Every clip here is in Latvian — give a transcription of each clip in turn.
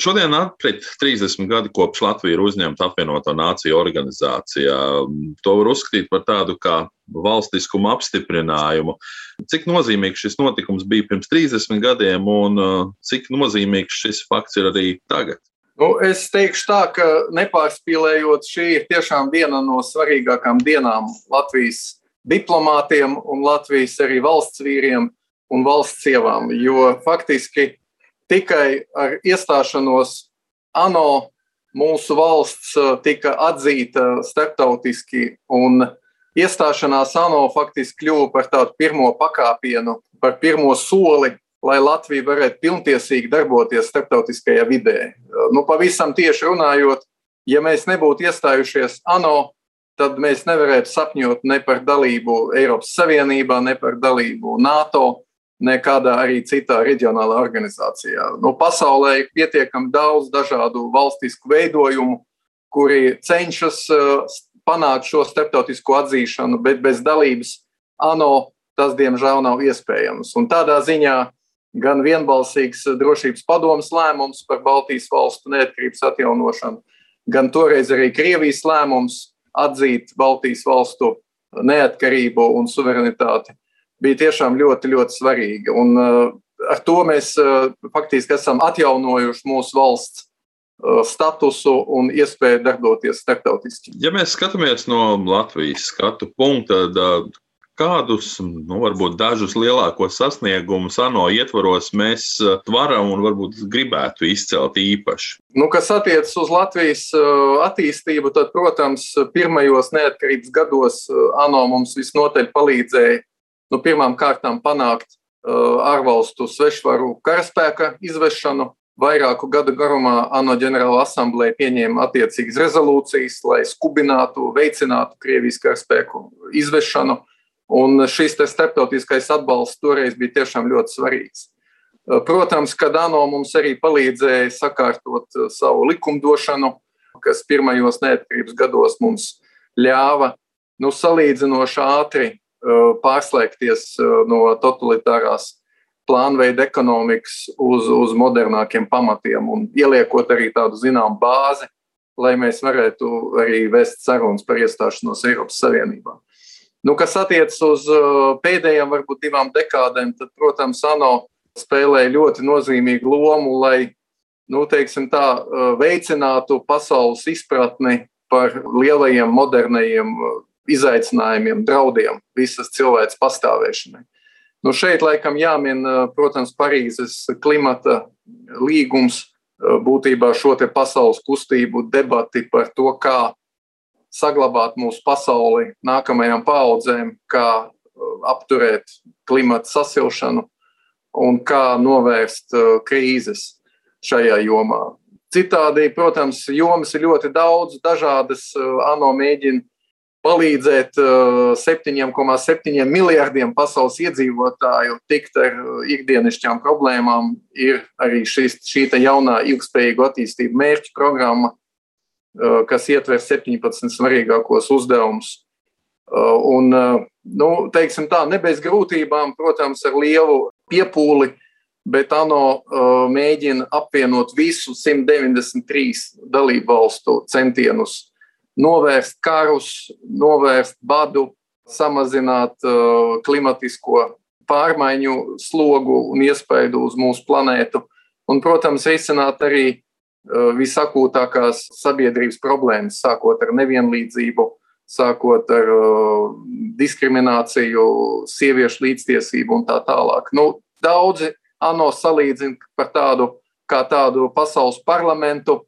Šodien aprit 30 gadi kopš Latvija ir uzņemta apvienoto nāciju organizācijā. To var uzskatīt par tādu kā valstiskumu apstiprinājumu. Cik nozīmīgs šis notikums bija pirms 30 gadiem un uh, cik nozīmīgs šis fakts ir arī tagad? Nu, es teikšu tā, ka nepārspīlējot, šī ir tiešām viena no svarīgākām dienām Latvijas diplomātiem un Latvijas arī valsts vīriem un valsts sievām. Jo faktiski tikai ar iestāšanos ANO mūsu valsts uh, tika atzīta starptautiski, un iestāšanās ANO faktiski kļuva par tādu pirmo pakāpienu, par pirmo soli, lai Latvija varētu pilntiesīgi darboties starptautiskajā vidē. Uh, nu, pavisam tieši runājot, ja mēs nebūtu iestājušies ANO, tad mēs nevarētu sapņot ne par dalību Eiropas Savienībā, ne par dalību NATO nekādā arī citā reģionālā organizācijā. Nu, pasaulē ir pietiekami daudz dažādu valstisku veidojumu, kuri cenšas uh, panākt šo starptautisko atzīšanu, bet bez dalības ANO tas, diemžēl, nav iespējams. Un tādā ziņā gan vienbalsīgs drošības padomas lēmums par Baltijas valstu neatkarības atjaunošanu, gan toreiz arī Krievijas lēmums atzīt Baltijas valstu neatkarību un suverenitāti bija tiešām ļoti, ļoti svarīga. Un, uh, ar to mēs uh, faktiski esam atjaunojuši mūsu valsts uh, statusu un iespēju darboties starptautiski. Ja mēs skatāmies no Latvijas skatu punkta, tad kādus, nu, varbūt dažus lielākos sasniegumus ANO ietvaros mēs varam un varbūt gribētu izcelt īpaši? Nu, kas attiecas uz Latvijas attīstību, tad, protams, pirmajos neatkarības gados ANO mums visnotaļ palīdzēja nu, pirmām kārtām panākt uh, ārvalstu svešvaru karaspēka izvešanu. Vairāku gadu garumā ANO ģenerāla asambleja pieņēma attiecīgas rezolūcijas, lai skubinātu, veicinātu Krievijas karaspēku izvešanu. Un šis starptautiskais atbalsts toreiz bija tiešām ļoti svarīgs. Uh, protams, ka ANO mums arī palīdzēja sakārtot uh, savu likumdošanu, kas pirmajos neatkarības gados mums ļāva nu, salīdzinoši ātri pārslēgties uh, no totalitārās plānveida ekonomikas uz, uz modernākiem pamatiem un ieliekot arī tādu zināmu bāzi, lai mēs varētu arī vēst sarunas par iestāšanos Eiropas Savienībā. Nu, kas attiecas uz uh, pēdējām, varbūt divām dekādēm, tad, protams, ANO spēlēja ļoti nozīmīgu lomu, lai nu, tā, veicinātu pasaules izpratni par lielajiem, modernajiem izaicinājumiem, draudiem visas cilvēces pastāvēšanai. Nu šeit laikam jāmin, protams, Parīzes klimata līgums, būtībā šo pasaules kustību debati par to, kā saglabāt mūsu pasauli nākamajām paudzēm, kā apturēt klimata sasilšanu un kā novērst krīzes šajā jomā. Citādi, protams, jomas ir ļoti daudz, dažādas. ANO mēģina palīdzēt 7,7 uh, miljardiem pasaules iedzīvotāju tikt ar uh, ikdienišķām problēmām, ir arī šis, šī jaunā ilgspējīgu attīstību mērķu programma, uh, kas ietver 17 svarīgākos uzdevumus. Un, nu, teiksim tā, ne bez grūtībām, protams, ar lielu piepūli, bet ANO mēģina apvienot visu 193 dalību valstu centienus novērst karus, novērst badu, samazināt uh, klimatisko pārmaiņu slogu un iespaidu uz mūsu planētu. Un, protams, risināt arī uh, visakūtākās sabiedrības problēmas, sākot ar nevienlīdzību, sākot ar uh, diskrimināciju, sieviešu līdztiesību un tā tālāk. Nu, daudzi ANO salīdzina par tādu kā tādu pasaules parlamentu,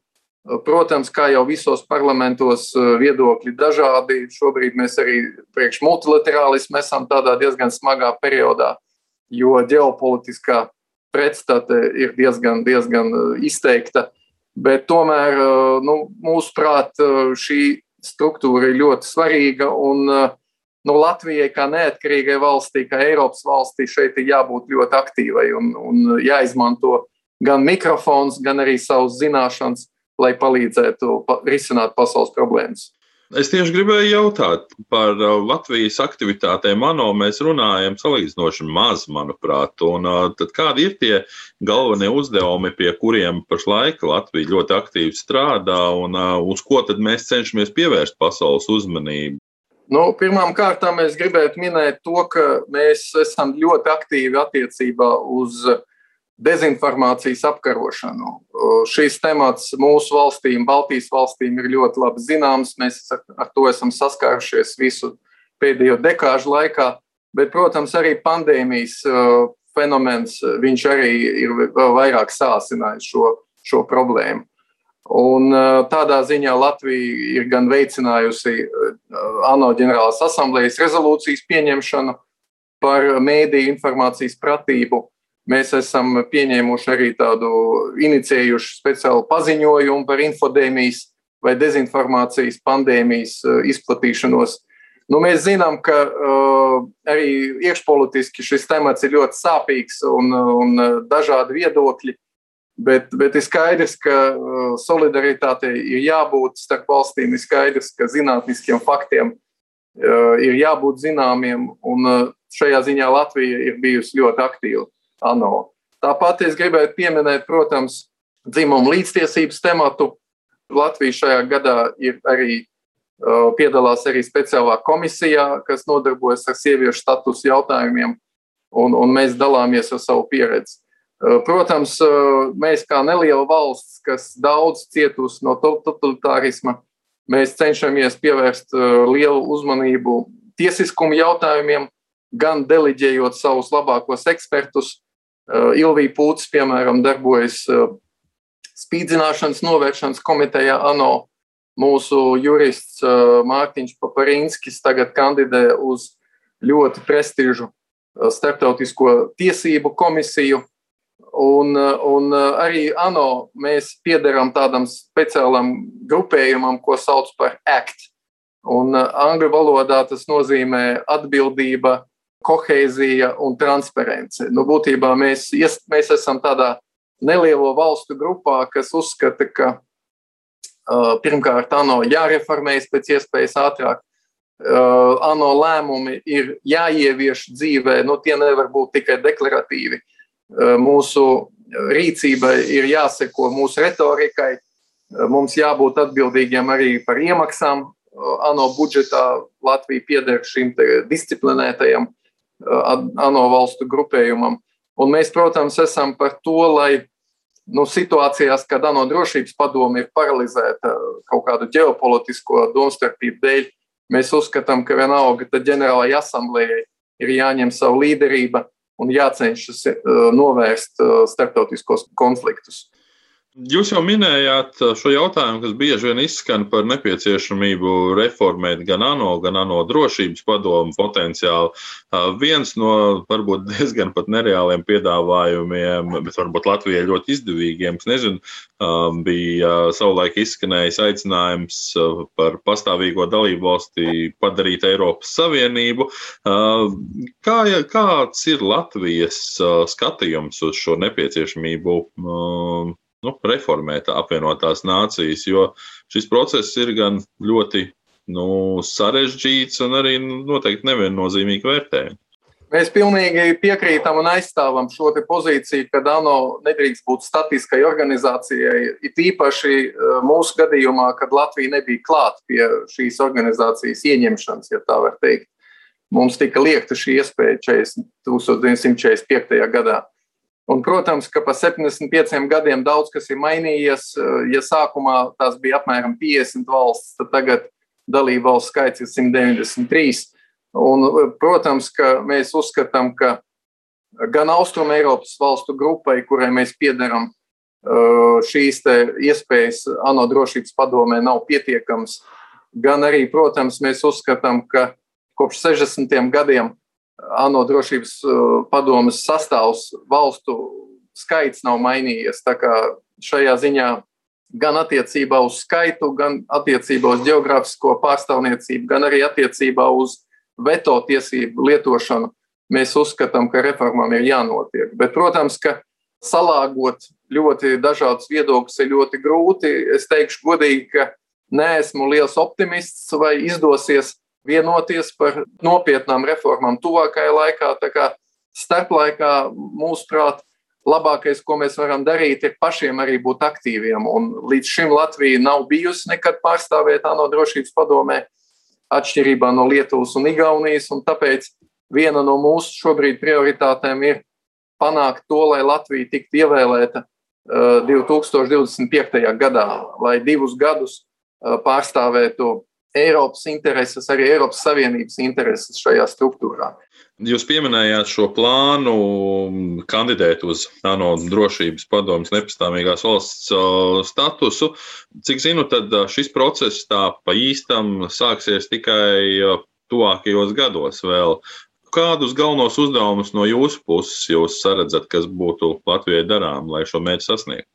Protams, kā jau visos parlamentos, eh, viedokļi dažādi. Šobrīd mēs arī priekš multilaterālismu esam tādā diezgan smagā periodā, jo ģeopolitiskā pretstate ir diezgan, diezgan eh, izteikta. Bet tomēr, eh, nu, mūsuprāt, šī struktūra ir ļoti svarīga. Un, nu, Latvijai, kā neatkarīgai valstī, kā Eiropas valstī, šeit ir jābūt ļoti aktīvai un, un jāizmanto gan mikrofons, gan arī savas zināšanas lai palīdzētu risināt pasaules problēmas. Es tieši gribēju jautāt par uh, Latvijas aktivitātēm. ANO mēs runājam salīdzinoši maz, manuprāt. Un, uh, tad kādi ir tie galvenie uzdevumi, pie kuriem pašlaik Latvija ļoti aktīvi strādā un uh, uz ko tad mēs cenšamies pievērst pasaules uzmanību? Nu, Pirmkārt, mēs gribētu minēt to, ka mēs esam ļoti aktīvi attiecībā uz uh, dezinformācijas apkarošanu. Šīs temats mūsu valstīm, Baltijas valstīm, ir ļoti labi zināms. Mēs ar to esam saskārušies visu pēdējo dekāžu laikā. Bet, protams, arī pandēmijas fenomens arī ir vēl vairāk sācinājis šo, šo problēmu. Un tādā ziņā Latvija ir gan veicinājusi ANO ģenerālās asamblejas rezolūcijas pieņemšanu par mēdīju informācijas pratību, Mēs esam pieņēmuši arī tādu inicijējuši speciālu paziņojumu par infodēmijas vai dezinformācijas pandēmijas uh, izplatīšanos. Nu, mēs zinām, ka uh, arī iekšpolitiski šis temats ir ļoti sāpīgs un, un dažādi viedokļi, bet, bet ir skaidrs, ka uh, solidaritātei ir jābūt starp valstīm, ir skaidrs, ka zinātniskiem faktiem uh, ir jābūt zināmiem, un uh, šajā ziņā Latvija ir bijusi ļoti aktīva. ANO. Tāpat es gribētu pieminēt, protams, dzimumu līdztiesības tematu. Latvija šajā gadā ir arī uh, piedalās arī speciālā komisijā, kas nodarbojas ar sieviešu statusu jautājumiem, un, un mēs dalāmies ar savu pieredzi. Uh, protams, uh, mēs kā neliela valsts, kas daudz cietusi no totalitārisma, mēs cenšamies pievērst lielu uzmanību tiesiskumu jautājumiem, gan deleģējot savus labākos ekspertus, Ilvija Pūtis, piemēram, darbojas eh, spīdzināšanas novēršanas komitejā ANO. Mūsu jurists eh, Mārtiņš Paparinskis tagad kandidē uz ļoti prestižu starptautisko tiesību komisiju. Un, un arī ANO mēs piederam tādam speciālam grupējumam, ko sauc par ACT. Un angļu valodā tas nozīmē atbildība, kohēzija un transparence. Nu, būtībā mēs, mēs esam tādā nelielo valstu grupā, kas uzskata, ka uh, pirmkārt ANO jāreformējas pēc iespējas ātrāk. Uh, ANO lēmumi ir jāievieš dzīvē, nu, tie nevar būt tikai deklaratīvi. Uh, mūsu rīcībai ir jāseko mūsu retorikai, uh, mums jābūt atbildīgiem arī par iemaksām. Uh, ANO budžetā Latvija pieder šim disciplinētajam ANO valstu grupējumam. Un mēs, protams, esam par to, lai nu, situācijās, kad ANO drošības padome ir paralizēta kaut kādu ģeopolitisko domstarpību dēļ, mēs uzskatām, ka vienalga ģenerālajai asamblējai ir jāņem savu līderību un jācenšas novērst starptautiskos konfliktus. Jūs jau minējāt uh, šo jautājumu, kas bieži vien izskan par nepieciešamību reformēt gan ANO, gan ANO drošības padomu potenciāli. Uh, viens no varbūt diezgan pat nereāliem piedāvājumiem, bet varbūt Latvijai ļoti izdevīgiem, nezinu, um, bija uh, savulaik izskanējis aicinājums par pastāvīgo dalību valstī padarīt Eiropas Savienību. Kā, kāds ir Latvijas skatījums uz šo nepieciešamību? Nu, reformēt apvienotās nācijas, jo šis process ir gan ļoti nu, sarežģīts un arī nu, noteikti neviennozīmīgi vērtējams. Mēs pilnīgi piekrītam un aizstāvam šo pozīciju, ka ANO nedrīkst būt statiskai organizācijai. It īpaši eh, mūsu gadījumā, kad Latvija nebija klāta pie šīs organizācijas ieņemšanas, ja tā var teikt. Mums tika liekta šī iespēja 40, 1945. gadā. Un, protams, ka pa 75 gadiem daudz kas ir mainījies. Ja sākumā tās bija apmēram 50 valsts, tad tagad dalību valsts skaits ir 193. Un, protams, ka mēs uzskatām, ka gan Austrum Eiropas valstu grupai, kurai mēs piedaram, šīs iespējas ANO drošības padomē nav pietiekamas. Gan arī, protams, mēs uzskatām, ka kopš 60. gadiem ANO drošības uh, padomas sastāvs valstu skaits nav mainījies. Tā kā šajā ziņā gan attiecībā uz skaitu, gan attiecībā uz geogrāfisko pārstāvniecību, gan arī attiecībā uz veto tiesību lietošanu, mēs uzskatām, ka reformām ir jānotiek. Bet, protams, ka salāgot ļoti dažādus viedokļus ir ļoti grūti. Es teikšu godīgi, ka neesmu liels optimists, vai izdosies vienoties par nopietnām reformām tuvākajā laikā. Tā kā starplaikā, mūsuprāt, labākais, ko mēs varam darīt, ir pašiem arī būt aktīviem. Un līdz šim Latvija nav bijusi nekad pārstāvēta ANO drošības padomē, atšķirībā no Lietuvas un Igaunijas. Un tāpēc viena no mūsu šobrīd prioritātēm ir panākt to, lai Latvija tiktu ievēlēta 2025. Uh, gadā, lai divus gadus uh, pārstāvētu Eiropas intereses, arī Eiropas Savienības intereses šajā struktūrā. Jūs pieminējāt šo plānu kandidēt uz ANO drošības padomus nepastāvīgās valsts statusu. Cik zinu, tad šis process tā pa īstam sāksies tikai tuvākajos gados vēl. Kādus galvenos uzdevumus no jūsu puses jūs saredzat, kas būtu Latvijai darām, lai šo mērķi sasniegtu?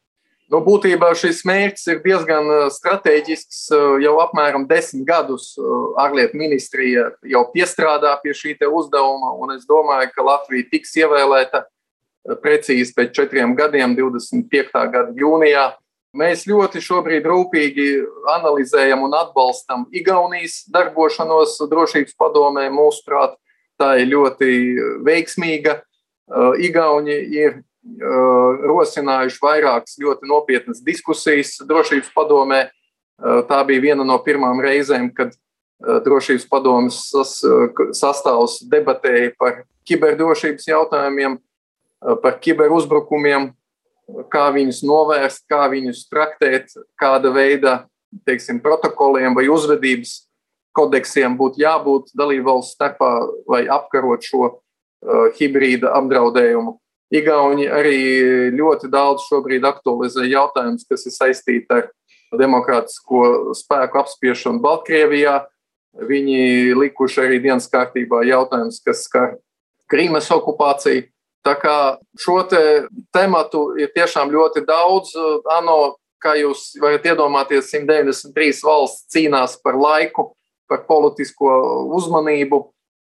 Nu, būtībā šis mērķis ir diezgan uh, strateģisks. Uh, jau apmēram desmit gadus uh, ārlietu ministrija jau piestrādā pie šī uzdevuma, un es domāju, ka Latvija tiks ievēlēta precīzi pēc četriem gadiem, 25. gada jūnijā. Mēs ļoti šobrīd rūpīgi analizējam un atbalstam Igaunijas darbošanos drošības padomē. Mūsuprāt, tā ir ļoti veiksmīga. Igauni ir rosinājuši vairākas ļoti nopietnas diskusijas drošības padomē. Tā bija viena no pirmām reizēm, kad drošības padomas sastāvs debatēja par kiberdrošības jautājumiem, par kiberuzbrukumiem, kā viņus novērst, kā viņus traktēt, kāda veida teiksim, protokoliem vai uzvedības kodeksiem būtu jābūt dalībvalstu starpā, lai apkarot šo hibrīda apdraudējumu. Igauni arī ļoti daudz šobrīd aktualizē jautājumus, kas ir saistīti ar demokrātisko spēku apspiešanu Baltkrievijā. Viņi likuši arī dienas kārtībā jautājumus, kas skar Krīmas okupāciju. Tā kā šo te tematu ir tiešām ļoti daudz. ANO, kā jūs varat iedomāties, 193 valsts cīnās par laiku, par politisko uzmanību.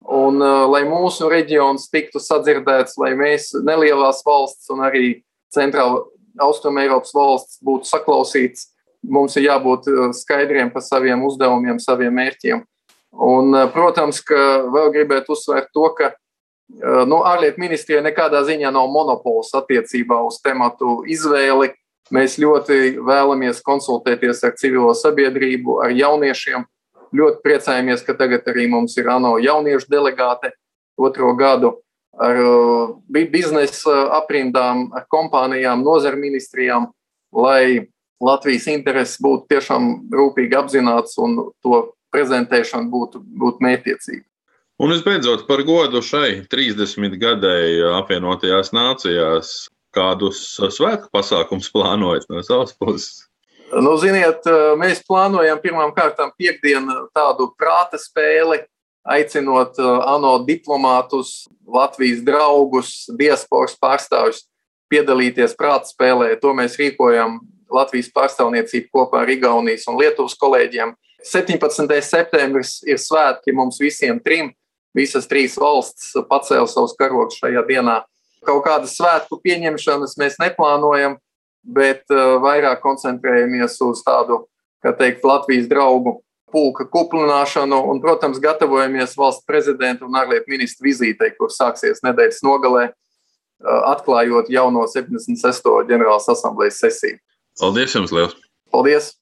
Un, uh, lai mūsu reģions tiktu sadzirdēts, lai mēs nelielās valsts un arī centrāla austruma Eiropas valsts būtu saklausīts, mums ir jābūt skaidriem par saviem uzdevumiem, saviem mērķiem. Un, uh, protams, ka vēl gribētu uzsvērt to, ka uh, nu, ārlietu ministrija nekādā ziņā nav monopols attiecībā uz tematu izvēli. Mēs ļoti vēlamies konsultēties ar civilo sabiedrību, ar jauniešiem, Ļoti priecājamies, ka tagad arī mums ir ANO jauniešu delegāte otro gadu ar uh, biznesa aprindām, ar kompānijām, nozaru ministrijām, lai Latvijas intereses būtu tiešām rūpīgi apzināts un to prezentēšana būtu, būtu mērķiecīga. Un visbeidzot, par godu šai 30 gadēji apvienotajās nācijās, kādus svētku pasākumus plānojat no savas puses? Nu, ziniet, eh, mēs plānojam pirmām kārtām piekdienu tādu prāta spēli, aicinot eh, ANO diplomātus, Latvijas draugus, diasporas pārstāvjus piedalīties prāta spēlē. To mēs rīkojam Latvijas pārstāvniecību kopā ar Igaunijas un Lietuvas kolēģiem. 17. septembris ir svētki mums visiem trim. Visas trīs valstis pacēla savus karogus šajā dienā. Kaut kādas svētku pieņemšanas mēs neplānojam bet uh, vairāk koncentrējamies uz tādu, kā teikt, Latvijas draugu pulka kuplināšanu un, protams, gatavojamies valsts prezidenta un ārlietu ministra vizītei, kur sāksies nedēļas nogalē, uh, atklājot jauno 76. ģenerālas asamblejas sesiju. Paldies jums liels! Paldies!